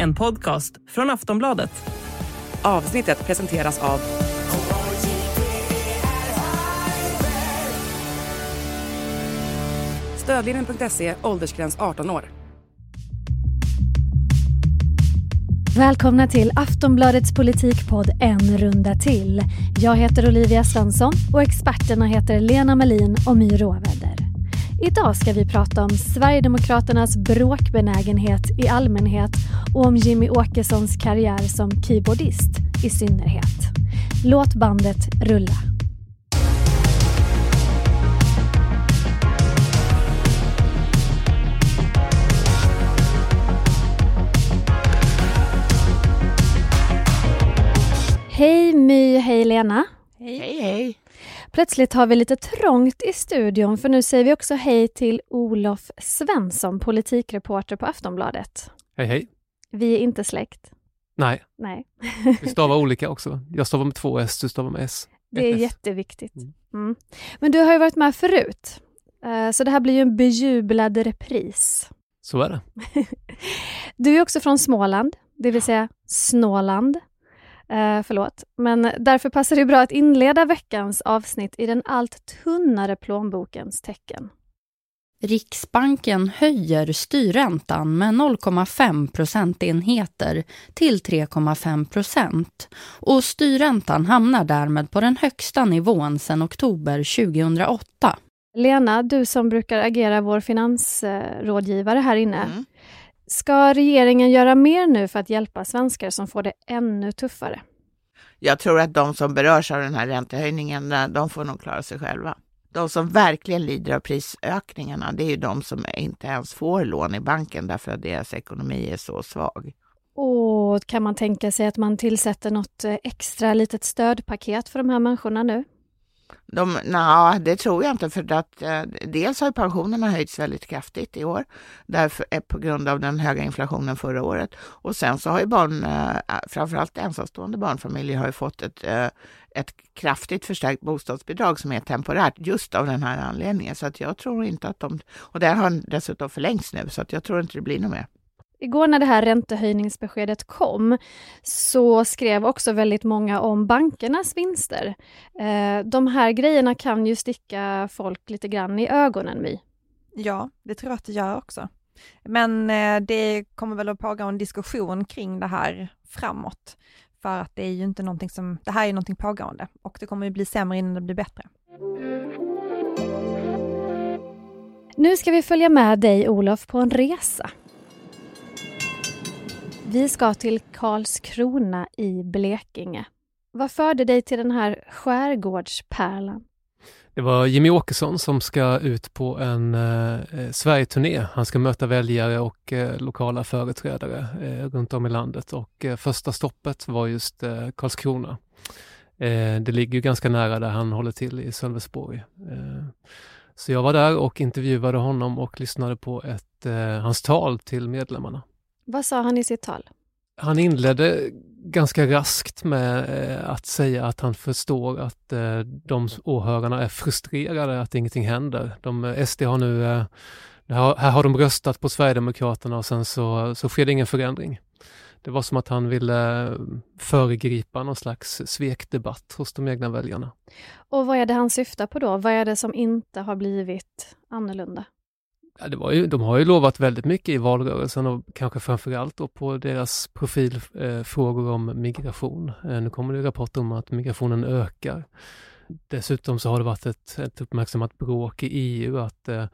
En podcast från Aftonbladet. Avsnittet presenteras av Stödlinjen.se, åldersgräns 18 år. Välkomna till Aftonbladets politikpodd En runda till. Jag heter Olivia Svensson och experterna heter Lena Melin och My Råväder. Idag ska vi prata om Sverigedemokraternas bråkbenägenhet i allmänhet och om Jimmy Åkessons karriär som keyboardist i synnerhet. Låt bandet rulla. Hej My, hej Lena. Hej. hej, hej. Plötsligt har vi lite trångt i studion för nu säger vi också hej till Olof Svensson, politikreporter på Aftonbladet. Hej hej. Vi är inte släkt. Nej. Nej. vi stavar olika också. Jag stavar med två S, du stavar med S. Det är S. jätteviktigt. Mm. Mm. Men du har ju varit med förut, eh, så det här blir ju en bejublad repris. Så är det. du är också från Småland, det vill säga Snåland. Eh, förlåt. Men därför passar det bra att inleda veckans avsnitt i den allt tunnare plånbokens tecken. Riksbanken höjer styrräntan med 0,5 procentenheter till 3,5 procent och styrräntan hamnar därmed på den högsta nivån sedan oktober 2008. Lena, du som brukar agera vår finansrådgivare här inne. Mm. Ska regeringen göra mer nu för att hjälpa svenskar som får det ännu tuffare? Jag tror att de som berörs av den här räntehöjningen, de får nog klara sig själva. De som verkligen lider av prisökningarna, det är ju de som inte ens får lån i banken därför att deras ekonomi är så svag. Och kan man tänka sig att man tillsätter något extra litet stödpaket för de här människorna nu? De, na, det tror jag inte för att eh, dels har pensionerna höjts väldigt kraftigt i år därför, eh, på grund av den höga inflationen förra året. Och sen så har ju barn, eh, framförallt ensamstående barnfamiljer har ju fått ett, eh, ett kraftigt förstärkt bostadsbidrag som är temporärt just av den här anledningen. Så att jag tror inte att de, och det har dessutom förlängts nu så att jag tror inte det blir något mer. Igår när det här räntehöjningsbeskedet kom så skrev också väldigt många om bankernas vinster. Eh, de här grejerna kan ju sticka folk lite grann i ögonen, My. Ja, det tror jag att det gör också. Men eh, det kommer väl att pågå en diskussion kring det här framåt. För att det är ju inte någonting som, det här är ju någonting pågående och det kommer ju bli sämre innan det blir bättre. Nu ska vi följa med dig Olof på en resa. Vi ska till Karlskrona i Blekinge. Vad förde dig till den här skärgårdspärlan? Det var Jimmy Åkesson som ska ut på en eh, eh, Sverigeturné. Han ska möta väljare och eh, lokala företrädare eh, runt om i landet och eh, första stoppet var just eh, Karlskrona. Eh, det ligger ju ganska nära där han håller till i Sölvesborg. Eh, så jag var där och intervjuade honom och lyssnade på ett, eh, hans tal till medlemmarna. Vad sa han i sitt tal? Han inledde ganska raskt med eh, att säga att han förstår att eh, de åhörarna är frustrerade att ingenting händer. De, eh, SD har nu, här har de röstat på Sverigedemokraterna och sen så, så sker det ingen förändring. Det var som att han ville föregripa någon slags svekdebatt hos de egna väljarna. Och vad är det han syftar på då? Vad är det som inte har blivit annorlunda? Ja, det var ju, de har ju lovat väldigt mycket i valrörelsen och kanske framförallt då på deras profilfrågor eh, om migration. Eh, nu kommer det rapporter om att migrationen ökar. Dessutom så har det varit ett, ett uppmärksammat bråk i EU att eh,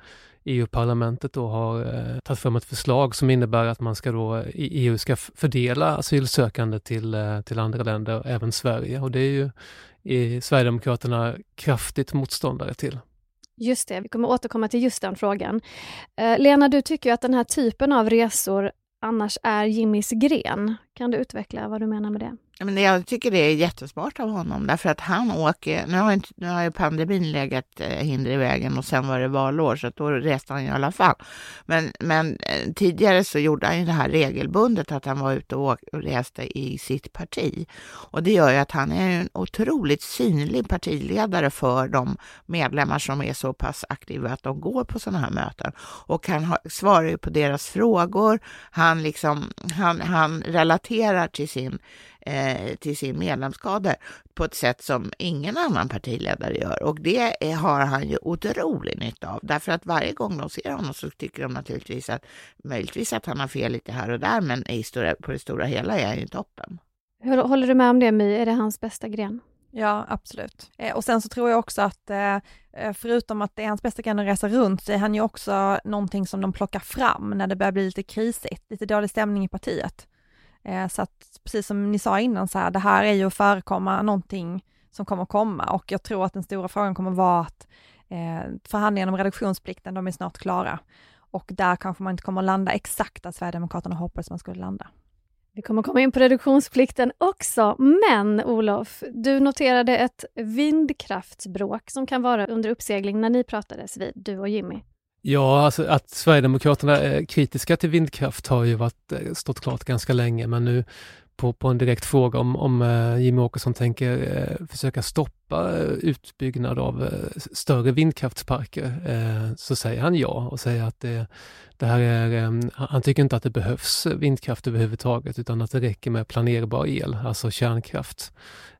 EU-parlamentet då har eh, tagit fram ett förslag som innebär att man ska då i EU ska fördela asylsökande till, eh, till andra länder, även Sverige. Och det är ju i Sverigedemokraterna kraftigt motståndare till. Just det, vi kommer återkomma till just den frågan. Eh, Lena, du tycker ju att den här typen av resor annars är Jimmys gren. Kan du utveckla vad du menar med det? Men jag tycker det är jättesmart av honom därför att han åker, nu har, inte, nu har ju pandemin legat eh, hinder i vägen och sen var det valår så då reste han i alla fall. Men, men eh, tidigare så gjorde han ju det här regelbundet att han var ute och, och reste i sitt parti. Och det gör ju att han är en otroligt synlig partiledare för de medlemmar som är så pass aktiva att de går på sådana här möten. Och han har, svarar ju på deras frågor, han, liksom, han, han relaterar till sin eh, till sin medlemskader på ett sätt som ingen annan partiledare gör. Och det är, har han ju otrolig nytta av. Därför att varje gång de ser honom så tycker de naturligtvis att möjligtvis att han har fel lite här och där, men i stora, på det stora hela är han ju toppen. Hur, håller du med om det My? Är det hans bästa gren? Ja, absolut. Eh, och sen så tror jag också att eh, eh, förutom att det är hans bästa gren att resa runt så är han ju också någonting som de plockar fram när det börjar bli lite krisigt, lite dålig stämning i partiet. Eh, så att precis som ni sa innan, så här, det här är ju att förekomma någonting som kommer komma och jag tror att den stora frågan kommer vara att eh, förhandlingarna om reduktionsplikten, de är snart klara och där kanske man inte kommer att landa exakt där Sverigedemokraterna hoppades man skulle landa. Vi kommer komma in på reduktionsplikten också, men Olof, du noterade ett vindkraftsbråk som kan vara under uppsegling när ni pratades vid, du och Jimmy. Ja, alltså att Sverigedemokraterna är kritiska till vindkraft har ju varit, eh, stått klart ganska länge, men nu på, på en direkt fråga om, om eh, Jimmie Åkesson tänker eh, försöka stoppa utbyggnad av större vindkraftsparker, så säger han ja och säger att det, det här är, um, han tycker inte att det behövs vindkraft överhuvudtaget utan att det räcker med planerbar el, alltså kärnkraft.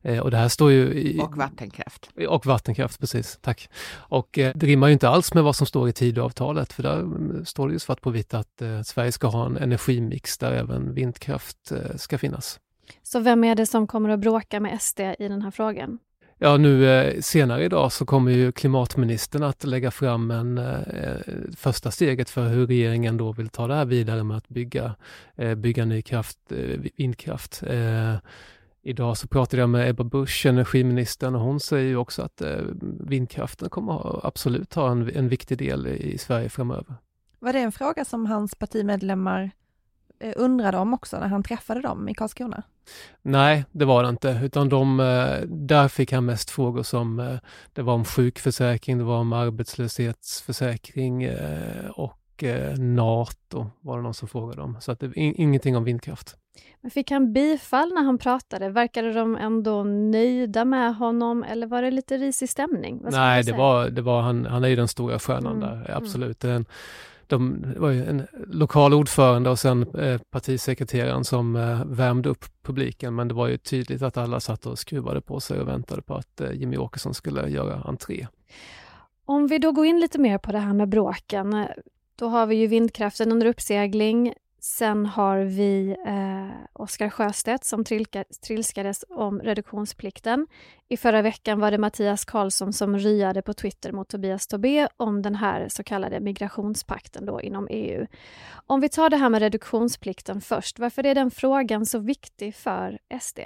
Eh, och det här står ju... I, och vattenkraft. Och vattenkraft, precis. Tack. Och eh, det rimmar ju inte alls med vad som står i Tidöavtalet, för där mm, står det ju svart på vitt att eh, Sverige ska ha en energimix där även vindkraft eh, ska finnas. Så vem är det som kommer att bråka med SD i den här frågan? Ja, nu eh, senare idag så kommer ju klimatministern att lägga fram en eh, första steget för hur regeringen då vill ta det här vidare med att bygga, eh, bygga ny kraft, eh, vindkraft. Eh, Idag så pratade jag med Ebba Busch, energiministern, och hon säger ju också att eh, vindkraften kommer ha, absolut ha en, en viktig del i Sverige framöver. Var det en fråga som hans partimedlemmar undrade om också när han träffade dem i Karlskrona? Nej, det var det inte, utan de, eh, där fick han mest frågor som eh, det var om sjukförsäkring, det var om arbetslöshetsförsäkring och NATO var det någon som frågade om. Så att det, ingenting om vindkraft. Men fick han bifall när han pratade? Verkade de ändå nöjda med honom eller var det lite risig stämning? Nej, det var, det var han, han är ju den stora stjärnan mm. där, mm. absolut. Mm. De, det var ju en lokal ordförande och sen eh, partisekreteraren som eh, värmde upp publiken, men det var ju tydligt att alla satt och skruvade på sig och väntade på att eh, Jimmy Åkesson skulle göra entré. Om vi då går in lite mer på det här med bråken, då har vi ju vindkraften under uppsegling. Sen har vi eh, Oskar Sjöstedt som trilka, trilskades om reduktionsplikten. I förra veckan var det Mattias Karlsson som ryade på Twitter mot Tobias Tobé om den här så kallade migrationspakten då inom EU. Om vi tar det här med reduktionsplikten först, varför är den frågan så viktig för SD?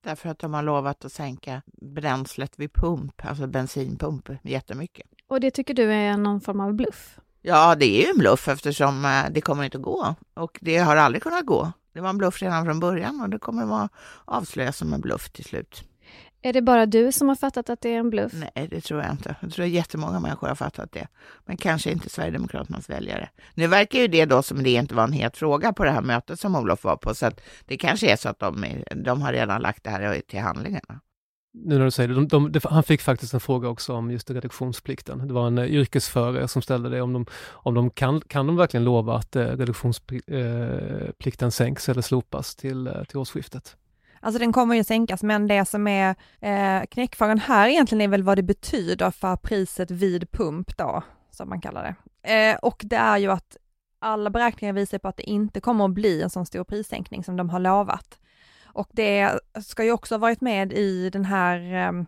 Därför att de har lovat att sänka bränslet vid pump, alltså bensinpump, jättemycket. Och det tycker du är någon form av bluff? Ja, det är ju en bluff eftersom eh, det kommer inte att gå och det har aldrig kunnat gå. Det var en bluff redan från början och det kommer att avslöjas som en bluff till slut. Är det bara du som har fattat att det är en bluff? Nej, det tror jag inte. Jag tror att jättemånga människor har fattat det. Men kanske inte Sverigedemokraternas väljare. Nu verkar ju det då som det inte var en het fråga på det här mötet som Olof var på, så att det kanske är så att de, de har redan lagt det här till handlingarna nu när du säger det, de, de, de, han fick faktiskt en fråga också om just reduktionsplikten. Det var en eh, yrkesförare som ställde det, om de, om de kan, kan de verkligen lova att eh, reduktionsplikten eh, sänks eller slopas till, eh, till årsskiftet? Alltså den kommer ju sänkas, men det som är eh, knäckfrågan här egentligen är väl vad det betyder för priset vid pump då, som man kallar det. Eh, och det är ju att alla beräkningar visar på att det inte kommer att bli en sån stor prissänkning som de har lovat. Och det ska ju också ha varit med i den här ehm,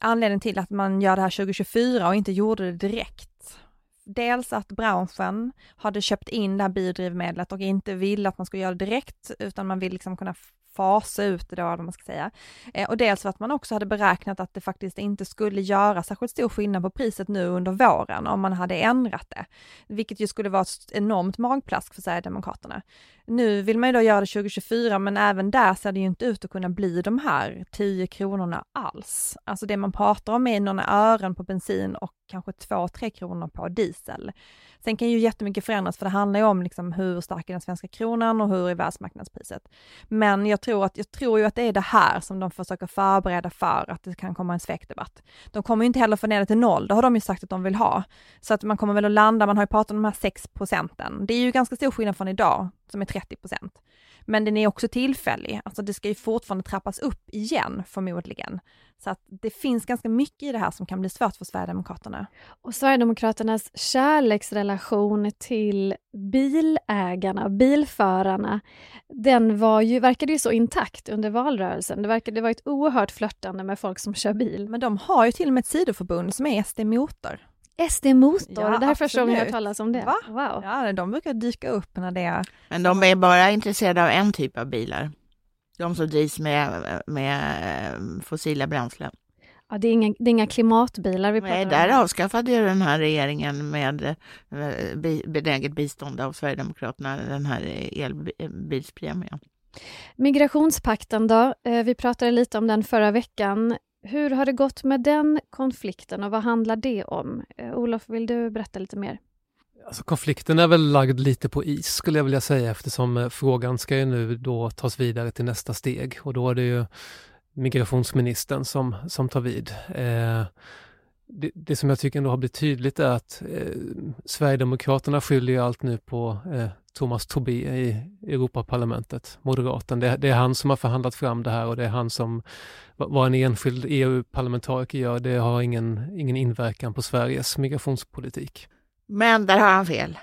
anledningen till att man gör det här 2024 och inte gjorde det direkt. Dels att branschen hade köpt in det här biodrivmedlet och inte ville att man skulle göra det direkt, utan man vill liksom kunna fasa ut det då, vad man ska säga. Eh, och dels för att man också hade beräknat att det faktiskt inte skulle göra särskilt stor skillnad på priset nu under våren om man hade ändrat det. Vilket ju skulle vara ett enormt magplask för Sverigedemokraterna. Nu vill man ju då göra det 2024, men även där ser det ju inte ut att kunna bli de här 10 kronorna alls. Alltså det man pratar om är några ören på bensin och kanske 2-3 kronor på diesel. Sen kan ju jättemycket förändras, för det handlar ju om liksom hur stark är den svenska kronan och hur är världsmarknadspriset. Men jag tror, att, jag tror ju att det är det här som de försöker förbereda för att det kan komma en svekdebatt. De kommer ju inte heller få ner det till noll, det har de ju sagt att de vill ha. Så att man kommer väl att landa, man har ju pratat om de här 6 procenten. Det är ju ganska stor skillnad från idag, som är 30 procent. Men den är också tillfällig, alltså det ska ju fortfarande trappas upp igen förmodligen. Så att det finns ganska mycket i det här som kan bli svårt för Sverigedemokraterna. Och Sverigedemokraternas kärleksrelation till bilägarna, bilförarna, den var ju, verkade ju så intakt under valrörelsen. Det verkade vara ett oerhört flörtande med folk som kör bil. Men de har ju till och med ett sidoförbund som är SD Motor. SD Motor, Ja, det här är första gången jag absolut. talas om det. Va? Wow. Ja, de brukar dyka upp när det är... Men de är bara intresserade av en typ av bilar. De som drivs med, med eh, fossila bränslen. Ja, det, är inga, det är inga klimatbilar vi pratar Nej, om. där avskaffade ju den här regeringen med eh, benäget bistånd av Sverigedemokraterna den här elbilspremien. Migrationspakten då, eh, vi pratade lite om den förra veckan. Hur har det gått med den konflikten och vad handlar det om? Eh, Olof, vill du berätta lite mer? Alltså konflikten är väl lagd lite på is skulle jag vilja säga eftersom eh, frågan ska ju nu då tas vidare till nästa steg och då är det ju migrationsministern som, som tar vid. Eh, det, det som jag tycker ändå har blivit tydligt är att eh, Sverigedemokraterna skyller ju allt nu på eh, Thomas Tobé i Europaparlamentet, moderaten. Det, det är han som har förhandlat fram det här och det är han som, vad en enskild EU-parlamentariker gör, det har ingen, ingen inverkan på Sveriges migrationspolitik. Men där har han fel.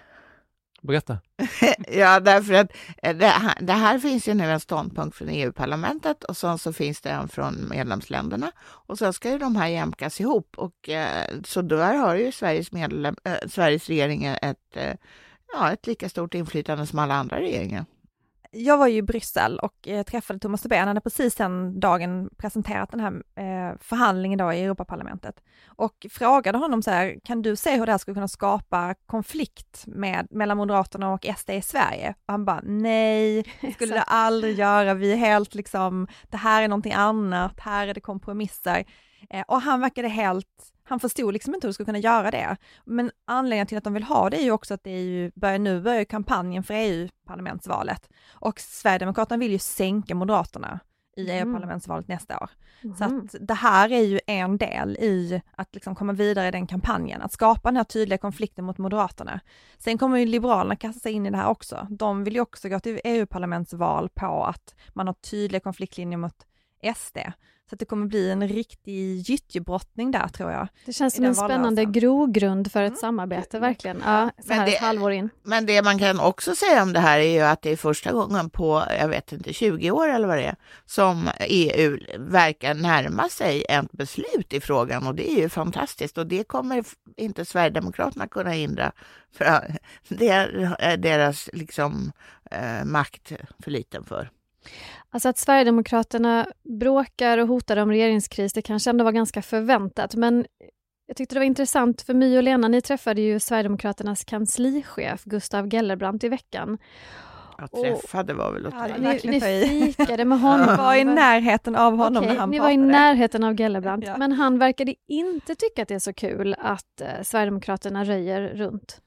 Berätta. ja, därför att eh, det här, det här finns ju nu en ståndpunkt från EU-parlamentet och sen så finns det en från medlemsländerna och sen ska ju de här jämkas ihop och eh, så där har ju Sveriges, medlem, eh, Sveriges regering ett, eh, ja, ett lika stort inflytande som alla andra regeringar. Jag var ju i Bryssel och eh, träffade Thomas Tobé. Han hade precis den dagen presenterat den här eh, förhandlingen då i Europaparlamentet och frågade honom så här, kan du se hur det här skulle kunna skapa konflikt med, mellan Moderaterna och SD i Sverige? Och han bara, nej, det skulle det aldrig göra. Vi är helt liksom, det här är någonting annat, här är det kompromisser. Eh, och han verkade helt, han förstod liksom inte hur det skulle kunna göra det. Men anledningen till att de vill ha det är ju också att det är ju, börjar, nu börjar kampanjen för EU-parlamentsvalet. Och Sverigedemokraterna vill ju sänka Moderaterna i Mm. EU-parlamentsvalet nästa år. Så Mhm. att det här är ju en del i att liksom komma vidare i den kampanjen, att skapa den här tydliga konflikten mot Moderaterna. Sen kommer ju Liberalerna kasta sig in i det här också. De vill ju också gå till EU-parlamentsval på att man har tydliga konfliktlinjer mot SD. Så att det kommer bli en riktig gyttjebrottning där tror jag. Det känns som en spännande grogrund för ett Mm. samarbete, verkligen. Ja, så Men här det- ett halvår in. Men det man kan också säga om det här är ju att det är första gången på, jag vet inte, 20 år eller vad det är, som EU verkar närma sig ett beslut i frågan och det är ju fantastiskt och det kommer inte Sverigedemokraterna kunna hindra. För det är deras liksom, eh, makt för liten för. Alltså att Sverigedemokraterna bråkar och hotar om regeringskris, det kanske ändå var ganska förväntat, men jag tyckte det var intressant, för My och Lena, ni träffade ju Sverigedemokraternas kanslichef Gustav Gellerbrant i veckan. Att Och- träffa, det var väl att Ja, Ni, ni fikade med honom. Jag var i närheten av honom Okej, när han ni var i pratade. närheten av Gellerbrant, Ja. men han verkade inte tycka att det är så kul att eh, Sverigedemokraterna röjer runt.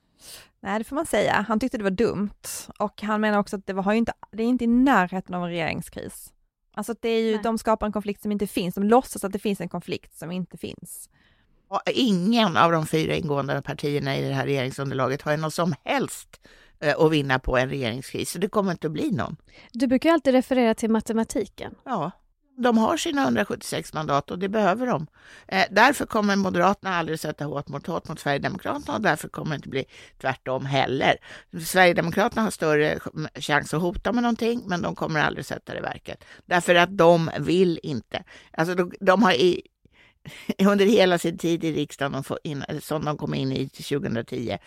Nej, det får man säga. Han tyckte det var dumt och han menar också att det, var, har ju inte, det är inte i närheten av en regeringskris. Alltså att det är ju, Nej. de skapar en konflikt som inte finns, de låtsas att det finns en konflikt som inte finns. Ingen av de fyra ingående partierna i det här regeringsunderlaget har ju något som helst eh, att vinna på en regeringskris, så det kommer inte att bli någon. Du brukar ju alltid referera till matematiken. Ja, de har sina 176 mandat och det behöver de. Eh, därför kommer Moderaterna aldrig sätta hårt mot hårt mot Sverigedemokraterna och därför kommer det inte bli tvärtom heller. Sverigedemokraterna har större chans att hota med någonting, men de kommer aldrig sätta det i verket. Därför att de vill inte. Alltså de, de har i, under hela sin tid i riksdagen, som de kom in i 2010,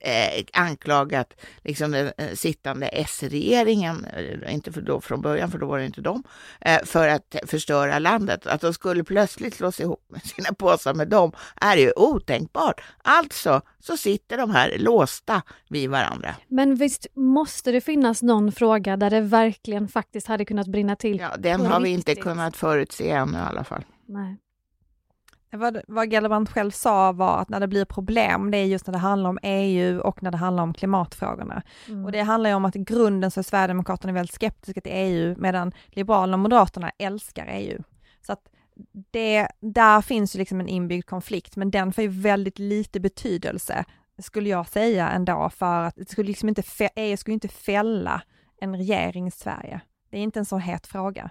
eh, anklagat liksom den eh, sittande S-regeringen, eh, inte för då, från början, för då var det inte de, eh, för att förstöra landet. Att de skulle plötsligt slås ihop med sina påsar med dem är ju otänkbart. Alltså så sitter de här låsta vid varandra. Men visst måste det finnas någon fråga där det verkligen faktiskt hade kunnat brinna till? Ja, den har vi inte kunnat förutse ännu i alla fall. Nej. Vad, vad Gellerbrand själv sa var att när det blir problem, det är just när det handlar om EU och när det handlar om klimatfrågorna. Mm. Och det handlar ju om att i grunden så är Sverigedemokraterna väldigt skeptiska till EU, medan Liberalerna och Moderaterna älskar EU. Så att det, där finns ju liksom en inbyggd konflikt, men den får ju väldigt lite betydelse, skulle jag säga ändå, för att det skulle liksom inte, EU skulle inte fälla en regering i Sverige. Det är inte en så het fråga.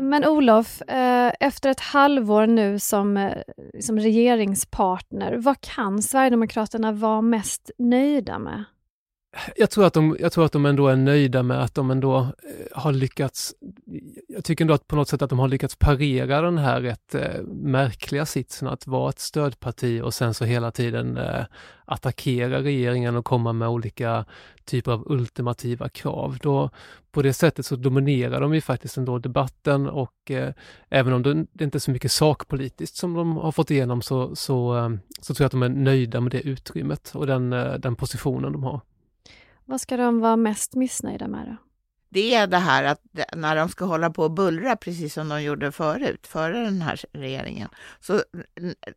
Men Olof, eh, efter ett halvår nu som, eh, som regeringspartner, vad kan Sverigedemokraterna vara mest nöjda med? Jag tror, att de, jag tror att de ändå är nöjda med att de ändå eh, har lyckats, jag tycker ändå att på något sätt att de har lyckats parera den här rätt eh, märkliga sitsen att vara ett stödparti och sen så hela tiden eh, attackera regeringen och komma med olika typer av ultimativa krav. Då, på det sättet så dominerar de ju faktiskt ändå debatten och eh, även om det, det inte är så mycket sakpolitiskt som de har fått igenom så, så, eh, så tror jag att de är nöjda med det utrymmet och den, eh, den positionen de har. Vad ska de vara mest missnöjda med då? Det är det här att när de ska hålla på och bullra, precis som de gjorde förut, före den här regeringen, så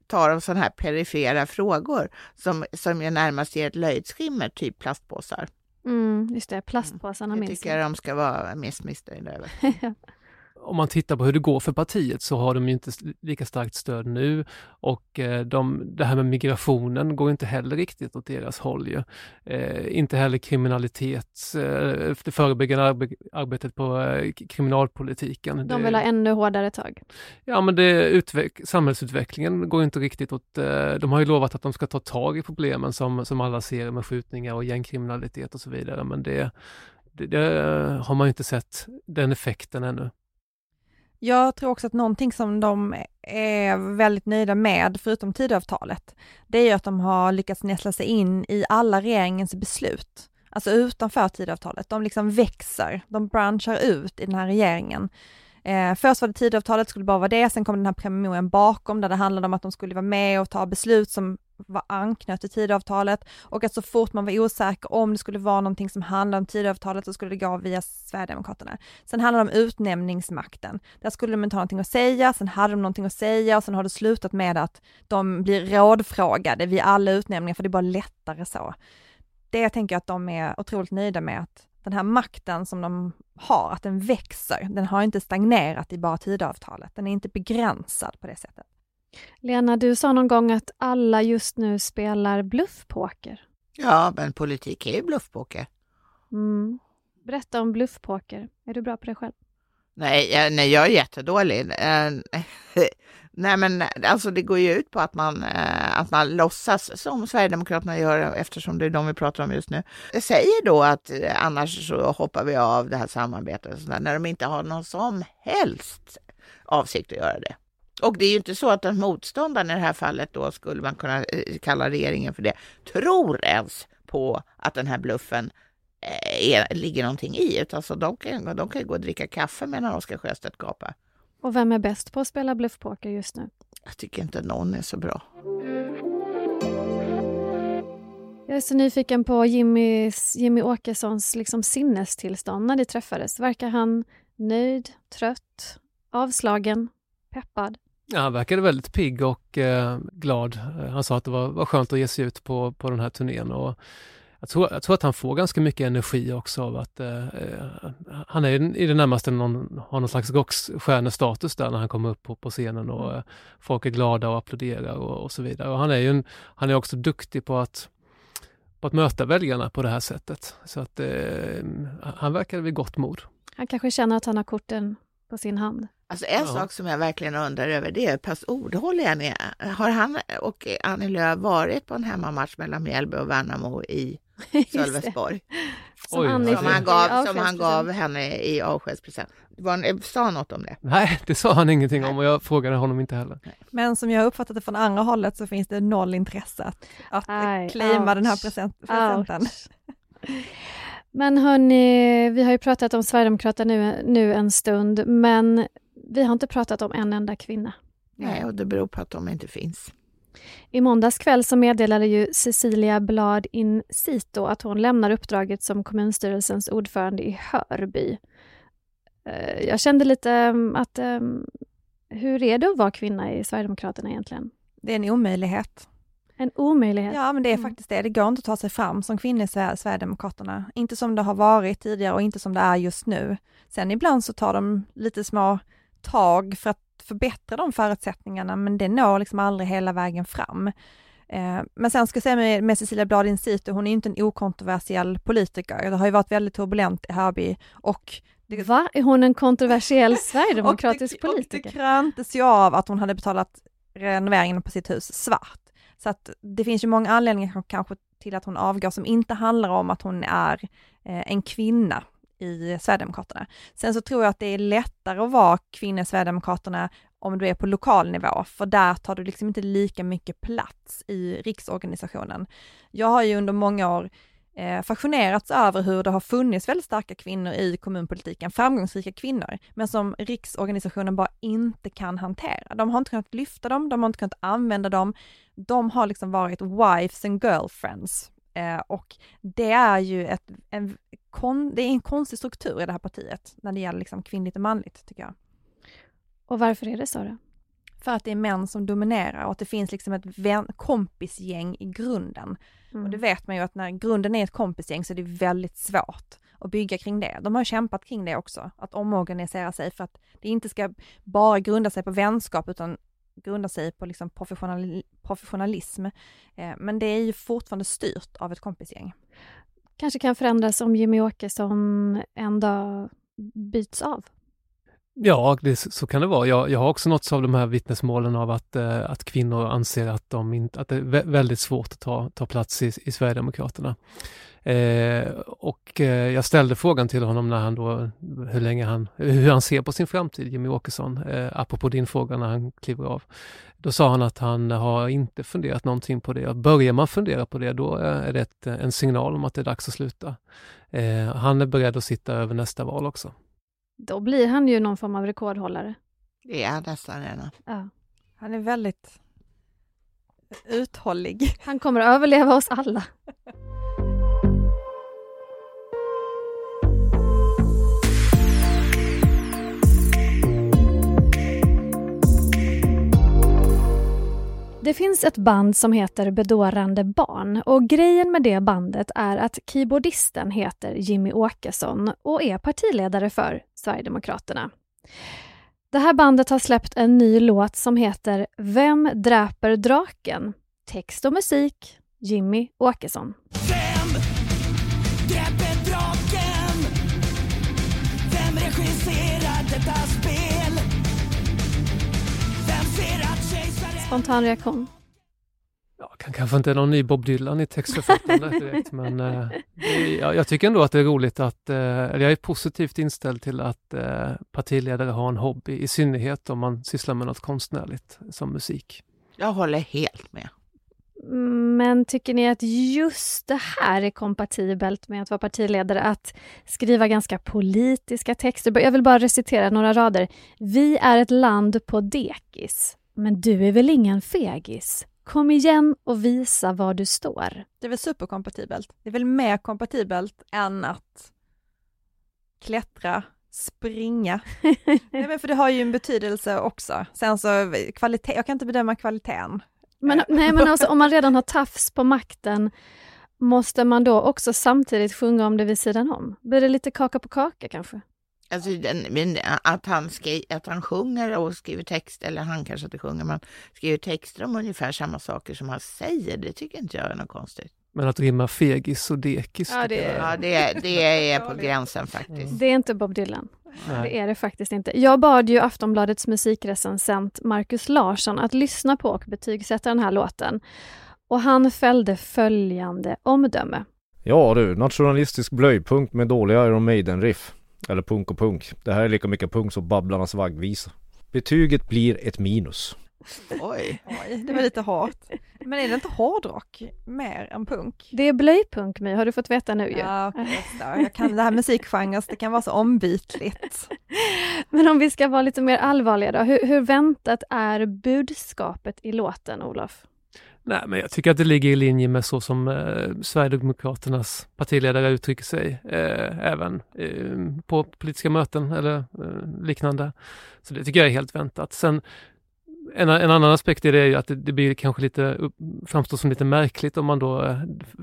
tar de sådana här perifera frågor som, som ju närmast ger ett löjdsskimmer, typ plastpåsar. Mm, just det, plastpåsarna minns jag. tycker jag de ska vara mest missnöjda över. om man tittar på hur det går för partiet så har de ju inte lika starkt stöd nu och eh, de, det här med migrationen går inte heller riktigt åt deras håll. Ju. Eh, inte heller kriminalitet, eh, det förebyggande arbe arbetet på eh, kriminalpolitiken. De vill ha ännu hårdare tag? Ja, men det samhällsutvecklingen går inte riktigt åt... Eh, de har ju lovat att de ska ta tag i problemen som, som alla ser med skjutningar och gängkriminalitet och så vidare, men det, det, det har man inte sett den effekten ännu. Jag tror också att någonting som de är väldigt nöjda med, förutom tidavtalet, det är ju att de har lyckats näsla sig in i alla regeringens beslut. Alltså utanför tidavtalet. De liksom växer, de branschar ut i den här regeringen. Eh, först var det tidavtalet, skulle bara vara det, sen kom den här promemorian bakom där det handlade om att de skulle vara med och ta beslut som var anknöt till tidavtalet och att så fort man var osäker om det skulle vara någonting som handlade om tidavtalet så skulle det gå via Sverigedemokraterna. Sen handlade det om utnämningsmakten. Där skulle de inte ha någonting att säga, sen hade de någonting att säga och sen har det slutat med att de blir rådfrågade vid alla utnämningar för det är bara lättare så. Det tänker jag att de är otroligt nöjda med att den här makten som de har, att den växer. Den har inte stagnerat i bara tidavtalet. Den är inte begränsad på det sättet. Lena, du sa någon gång att alla just nu spelar bluffpoker. Ja, men politik är ju bluffpoker. Mm. Berätta om bluffpoker. Är du bra på det själv? Nej, jag, nej jag är jättedålig. Eh, nej, men alltså det går ju ut på att man, eh, att man låtsas, som Sverigedemokraterna gör eftersom det är de vi pratar om just nu, säger då att eh, annars så hoppar vi av det här samarbetet, när de inte har någon som helst avsikt att göra det. Och det är ju inte så att en motståndare i det här fallet då skulle man kunna kalla regeringen för det, tror ens på att den här bluffen är, ligger någonting i, utan så de kan, de kan gå och dricka kaffe medan Oscar Sjöstedt gapar. Och vem är bäst på att spela bluffpoker just nu? Jag tycker inte någon är så bra. Jag är så nyfiken på Jimmys, Jimmy Åkessons liksom sinnestillstånd när de träffades. Verkar han nöjd, trött, avslagen, peppad? Ja, han verkade väldigt pigg och eh, glad. Han sa att det var, var skönt att ge sig ut på, på den här turnén. Och jag, tror, jag tror att han får ganska mycket energi också av att eh, han är i det närmaste någon, har någon slags rockstjärnestatus där när han kommer upp på, på scenen och mm. eh, folk är glada och applåderar och, och, så vidare. Och han är ju en, han är också duktig på att på att möta väljarna på det här sättet. Så att eh, han verkar vid gott mod. Han kanske känner att han har korten på sin hand. Alltså en ja. sak som jag verkligen undrar över det är hur pass ordhållig han är. Har han och Annie Lööf varit på en hemmamatch mellan Mjällby och Värnamo i Sölvesborg? som, Oj, som, han gav, som han gav henne i avskedspresent. Sa han något om det? Nej, det sa han ingenting om och jag frågade honom inte heller. Men som jag uppfattat det från andra hållet så finns det noll intresse att, att claima den här present, presenten. Men hörni, vi har ju pratat om Sverigedemokraterna nu, nu en stund, men vi har inte pratat om en enda kvinna. Nej, och det beror på att de inte finns. I måndags kväll så meddelade ju Cecilia Blad in Sito att hon lämnar uppdraget som kommunstyrelsens ordförande i Hörby. Eh, jag kände lite mm, att ehm, hur är det att vara kvinna i Sverigedemokraterna egentligen? Det är en omöjlighet. En omöjlighet? Ja, men det är mm. faktiskt det. Det går inte att ta sig fram som kvinna i Sverigedemokraterna. Inte som det har varit tidigare och inte som det är just nu. Sen ibland så tar de lite små tag för att förbättra de förutsättningarna, men det når liksom aldrig hela vägen fram. Eh, men sen ska jag säga med, med Cecilia Bladin Cito, hon är inte en okontroversiell politiker. Det har ju varit väldigt turbulent i Hörby och det, Va? Är hon en kontroversiell sverigedemokratisk och det, politiker? Och det kröntes ju av att hon hade betalat renoveringen på sitt hus svart. Så att det finns ju många anledningar kanske till att hon avgår som inte handlar om att hon är eh, en kvinna i Sverigedemokraterna. Sen så tror jag att det är lättare att vara kvinna i Sverigedemokraterna om du är på lokal nivå, för där tar du liksom inte lika mycket plats i riksorganisationen. Jag har ju under många år eh, fascinerats över hur det har funnits väldigt starka kvinnor i kommunpolitiken, framgångsrika kvinnor, men som riksorganisationen bara inte kan hantera. De har inte kunnat lyfta dem, de har inte kunnat använda dem. De har liksom varit wives and girlfriends Eh, och det är ju ett, en, kon, det är en konstig struktur i det här partiet när det gäller liksom kvinnligt och manligt, tycker jag. Och varför är det så då? För att det är män som dominerar och att det finns liksom ett vän, kompisgäng i grunden. Mm. Och det vet man ju att när grunden är ett kompisgäng så är det väldigt svårt att bygga kring det. De har kämpat kring det också, att omorganisera sig för att det inte ska bara grunda sig på vänskap utan grundar sig på liksom professional, professionalism. Eh, men det är ju fortfarande styrt av ett kompisgäng. Kanske kan förändras om Jimmy Åkesson en dag byts av? Ja, det, så kan det vara. Jag, jag har också nåtts av de här vittnesmålen av att, eh, att kvinnor anser att, de inte, att det är väldigt svårt att ta, ta plats i, i Sverigedemokraterna. Eh, och eh, jag ställde frågan till honom när han då, hur länge han, hur han ser på sin framtid, Jimmy Åkesson, eh, apropå din fråga när han kliver av. Då sa han att han har inte funderat någonting på det. Börjar man fundera på det, då eh, är det ett, en signal om att det är dags att sluta. Eh, han är beredd att sitta över nästa val också. Då blir han ju någon form av rekordhållare. Det är nästan redan. Ja. Han är väldigt uthållig. Han kommer att överleva oss alla. Det finns ett band som heter Bedårande barn och grejen med det bandet är att keyboardisten heter Jimmy Åkesson och är partiledare för Sverigedemokraterna. Det här bandet har släppt en ny låt som heter Vem dräper draken? Text och musik Jimmy Åkesson. Vem dräper draken? Vem regisserar detta Spontan reaktion? Ja, kan kanske inte någon ny Bob Dylan i textförfattandet direkt, men eh, jag, jag, tycker ändå att det är roligt att, eh, jag är positivt inställd till att eh, partiledare har en hobby, i synnerhet om man sysslar med något konstnärligt som musik. Jag håller helt med. Men tycker ni att just det här är kompatibelt med att vara partiledare? Att skriva ganska politiska texter? Jag vill bara recitera några rader. Vi är ett land på dekis, men du är väl ingen fegis? Kom igen och visa var du står. Det är väl superkompatibelt? Det är väl mer kompatibelt än att klättra springa. Nej, men för det har ju en betydelse också. Sen så kvalitet, jag kan inte bedöma kvaliteten. Men, nej, men alltså, om man redan har tafs på makten, måste man då också samtidigt sjunga om det vid sidan om? Blir det lite kaka på kaka kanske? Alltså, den, men att, han skri, att han sjunger och skriver text, eller han kanske inte sjunger, men skriver texter om ungefär samma saker som han säger, det tycker inte jag är något konstigt. Men att rimma fegis och dekis. Ja, det är- Ja, det, det är på gränsen faktiskt. Det är inte Bob Dylan. Nej. Det är det faktiskt inte. Jag bad ju Aftonbladets musikrecensent Markus Larsson att lyssna på och betygsätta den här låten. Och han fällde följande omdöme. Ja du, nationalistisk blöjpunk med dåliga Iron Maiden-riff. Eller punk och punk. Det här är lika mycket punk som Babblarnas vaggvisa. Betyget blir ett minus. Oj. Oj, det var lite hårt. Men är det inte hårdrock mer än punk? Det är blöjpunk My, har du fått veta nu ju. Ja, jag kan det här musikgenres, det kan vara så ombytligt. Men om vi ska vara lite mer allvarliga då, hur, hur väntat är budskapet i låten, Olof? Nej, men jag tycker att det ligger i linje med så som eh, Sverigedemokraternas partiledare uttrycker sig, eh, även eh, på politiska möten eller eh, liknande. Så det tycker jag är helt väntat. Sen en, en annan aspekt i det är ju att det, det blir kanske lite, framstår som lite märkligt om man då, eh,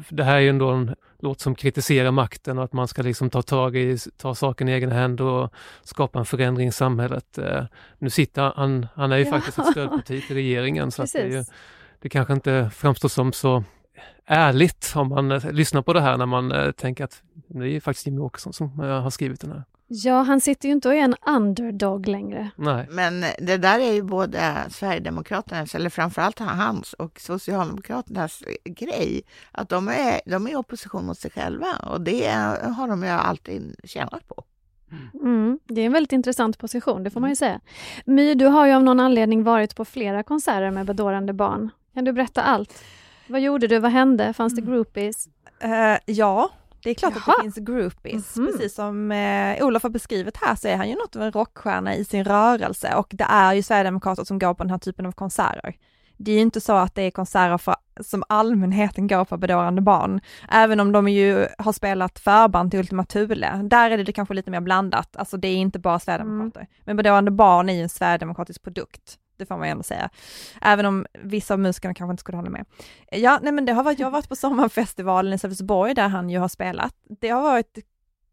det här är ju ändå en låt som kritiserar makten och att man ska liksom ta tag i, ta saken i egna händer och skapa en förändring i samhället. Eh, nu sitter han, han är ju Ja. faktiskt ett stödparti till regeringen så att det är ju Precis. Det kanske inte framstår som så ärligt om man eh, lyssnar på det här när man eh, tänker att det är ju faktiskt Jimmie Åkesson som eh, har skrivit den här. Ja, han sitter ju inte och är en underdog längre. Nej. Men det där är ju både Sverigedemokraternas, eller framförallt hans och Socialdemokraternas grej. Att de är, de är i opposition mot sig själva och det har de ju alltid tjänat på. Mm, det är en väldigt intressant position, det får man ju säga. My, du har ju av någon anledning varit på flera konserter med bedårande barn. Kan du berätta allt? Vad gjorde du? Vad hände? Fanns det groupies? Eh, ja, det är klart att Jaha. det finns groupies. Mhm. Precis som eh, Olof har beskrivit här så är han ju något av en rockstjärna i sin rörelse och det är ju Sverigedemokrater som går på den här typen av konserter. Det är ju inte så att det är konserter för, som allmänheten går på bedårande barn, även om de ju har spelat förband till Ultima Thule. Där är det kanske lite mer blandat, alltså det är inte bara Sverigedemokrater. Men bedårande barn är ju en sverigedemokratisk produkt, det får man ju ändå säga. Även om vissa av musikerna kanske inte skulle hålla med. Ja, nej men det har varit, jag har varit på sommarfestivalen i Sölvesborg där han ju har spelat. Det har varit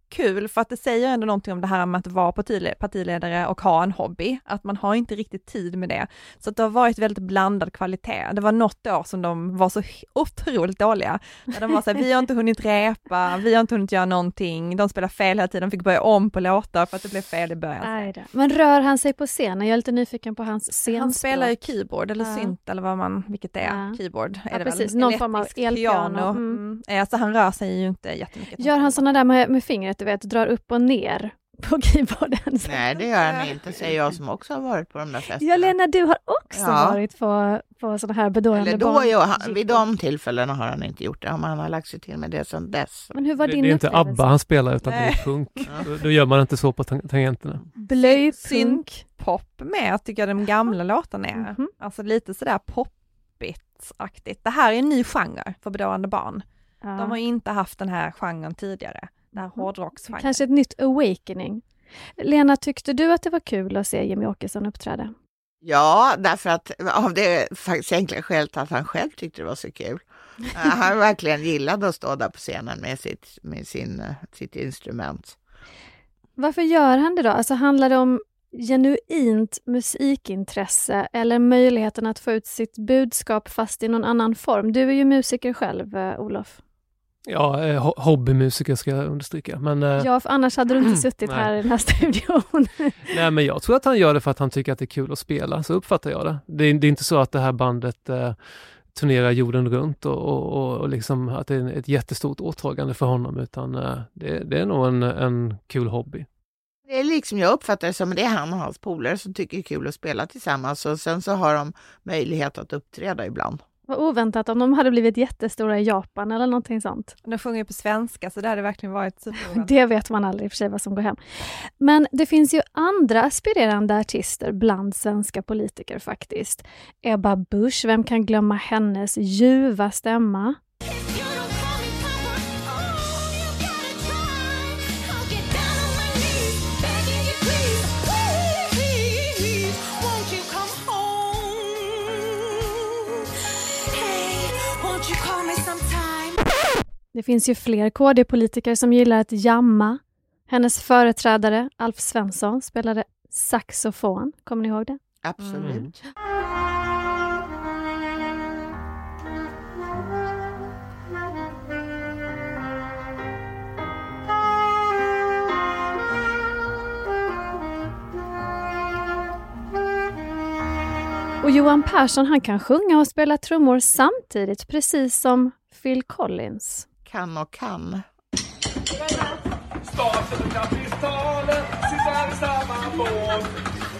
kul för att det säger ändå någonting om det här med att vara partile- partiledare och ha en hobby, att man har inte riktigt tid med det. Så att det har varit väldigt blandad kvalitet. Det var något år som de var så otroligt dåliga. Där de var så här, vi har inte hunnit repa, vi har inte hunnit göra någonting, de spelar fel hela tiden, de fick börja om på låtar för att det blev fel i början. Men rör han sig på scenen? Jag är lite nyfiken på hans scenspråk. Han spelar ju keyboard eller Ja. synt eller vad man, vilket det är, Ja. keyboard är Ja, det precis. väl? Någon form av elpiano. piano. Mm. Mm. Alltså han rör sig ju inte jättemycket. Gör han sådana där med, med fingret, du vet, drar upp och ner på keyboarden? Nej, det gör han inte, säger jag som också har varit på de där festerna. Ja, Lena, du har också Ja. varit på, på sådana här bedårande Eller då, barn. ja, han, vid de tillfällena har han inte gjort det, om han har lagt sig till med det sedan dess. Men hur var Det, din det är inte? ABBA han spelar utan det Nej. är punk. Då, då gör man inte så på tang- tangenterna. Blöjpunk. Syntpop med, tycker jag de gamla låtarna är. Mhm. Alltså lite sådär poppigt-aktigt. Det här är en ny genre för bedårande barn. Ja. De har ju inte haft den här genren tidigare. Den här Mhm. hårdrocksgenren. Kanske ett nytt awakening. Lena, tyckte du att det var kul att se Jimmy Åkesson uppträda? Ja, därför att av det faktiskt enkla skälet att han själv tyckte det var så kul. Eh, Han verkligen gillade att stå där på scenen med sitt, med sin, sitt instrument. Varför gör han det då? Alltså handlar det om genuint musikintresse eller möjligheten att få ut sitt budskap fast i någon annan form? Du är ju musiker själv, eh, Olof. Ja, eh, ho- hobbymusiker ska jag understryka. Men, eh, Ja, för annars hade du inte suttit här i den här studion. nej, men jag tror att han gör det för att han tycker att det är kul att spela. Så uppfattar jag det. Det är, det är inte så att det här bandet eh, turnerar jorden runt och, och, och, och liksom att det är ett jättestort åtagande för honom utan eh, det, det är nog en, en kul hobby. Det är liksom, jag uppfattar det som det är han och hans polare som tycker det är kul att spela tillsammans och sen så har de möjlighet att uppträda ibland. Vad oväntat om de hade blivit jättestora i Japan eller någonting sånt. De sjunger ju på svenska så det hade verkligen varit superoväntat. Det vet man aldrig i och för sig vad som går hem. Men det finns ju andra aspirerande artister bland svenska politiker faktiskt. Ebba Busch, vem kan glömma hennes ljuva stämma? Det finns ju fler KD-politiker som gillar att jamma. Hennes företrädare, Alf Svensson, spelade saxofon. Kommer ni ihåg det? Absolut. Och Johan Persson han kan sjunga och spela trummor samtidigt, precis som Phil Collins. Kan och kan. Staten och kapitalet sitter i samma båt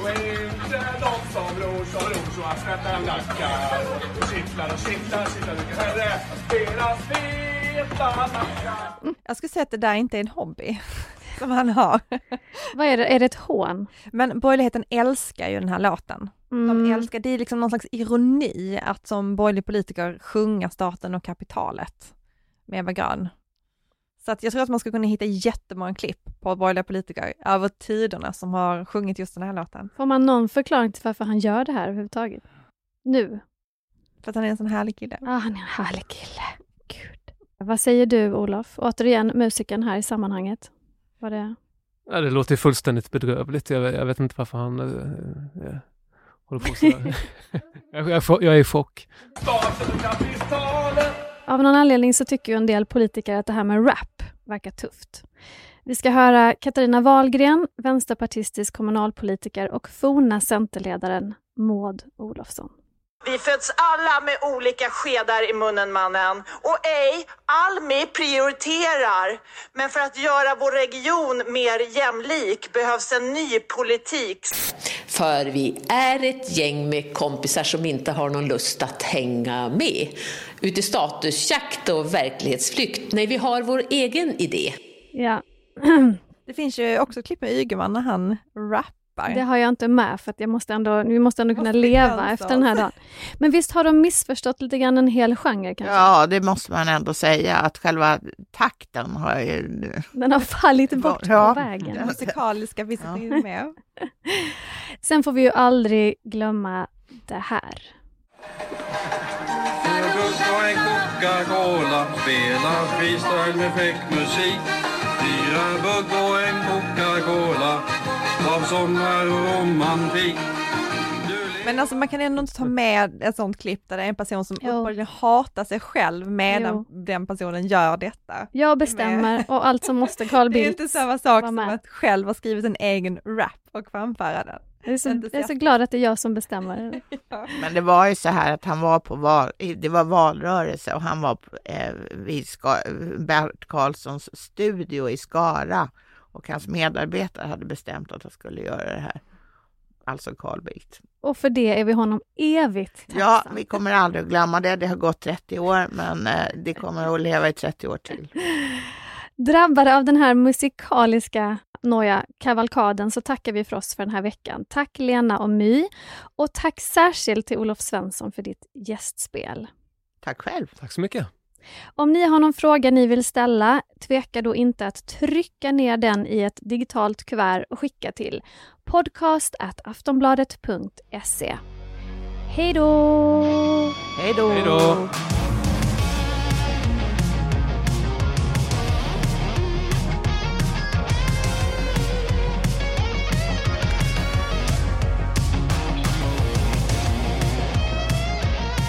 och är inte de som ror som ror så att svälta nackar och kittlar och kittlar, kittlar mycket hellre deras feta nackar. Jag skulle säga att det där inte är en hobby som han har. Vad är det? Är det ett hån? Men borgerligheten älskar ju den här låten. De Mm. älskar, det är liksom någon slags ironi att som borgerlig politiker sjunga staten och kapitalet med Eva Grön. Så att jag tror att man ska kunna hitta jättemånga klipp på borgerliga politiker över tiderna som har sjungit just den här låten. Får man någon förklaring till varför han gör det här överhuvudtaget? Nu? För att han är en sån härlig kille. Ah, han är en härlig kille. Gud. Vad säger du, Olof? Återigen musikern här i sammanhanget. Var det... Ja, det låter fullständigt bedrövligt. Jag, jag vet inte varför han äh, äh, håller på sådär. jag, jag, jag är i chock. Av någon anledning så tycker ju en del politiker att det här med rap verkar tufft. Vi ska höra Katarina Wahlgren, vänsterpartistisk kommunalpolitiker och forna centerledaren Maud Olofsson. Vi föds alla med olika skedar i munnen mannen. Och ej, Almi prioriterar. Men för att göra vår region mer jämlik behövs en ny politik. För vi är ett gäng med kompisar som inte har någon lust att hänga med. Ute i statusjakt och verklighetsflykt. Nej, vi har vår egen idé. Ja, Det finns ju också ett klipp med Ygeman när han rappar. Det har jag inte med för att jag måste ändå, vi måste ändå kunna Måste leva efter den här dagen. Men visst har de missförstått lite grann en hel genre kanske? Ja, det måste man ändå säga att själva takten har ju... Den har fallit bort Ja. på vägen. Den musikaliska finns Ja. inte med. Sen får vi ju aldrig glömma det här. Coca-Cola Spelar freestyle med fräck musik Fyra bugg och en Coca-Cola Av sommar och romantik Men alltså man kan ändå inte ta med ett sånt klipp där det är en person som Jo. uppenbarligen hatar sig själv medan den personen gör detta. Jag bestämmer och alltså måste Carl Det är Bildt inte samma sak som med. att själv ha skrivit en egen rap och framföra den. Jag är, så, jag är så glad att det är jag som bestämmer. Men det var ju så här att han var på val, det var valrörelse och han var på, eh, vid Ska, Bert Karlssons studio i Skara och hans medarbetare hade bestämt att han skulle göra det här. Alltså Carl Bildt. Och för det är vi honom evigt Ja, tacksamma. vi kommer aldrig att glömma det. Det har gått 30 år, men eh, det kommer att leva i 30 år till. Drabbade av den här musikaliska noja kavalkaden så tackar vi för oss för den här veckan. Tack Lena och My och tack särskilt till Olof Svensson för ditt gästspel. Tack själv. Tack så mycket. Om ni har någon fråga ni vill ställa, tveka då inte att trycka ner den i ett digitalt kuvert och skicka till podcast.aftonbladet.se. Hej då! Hej då! Hej då!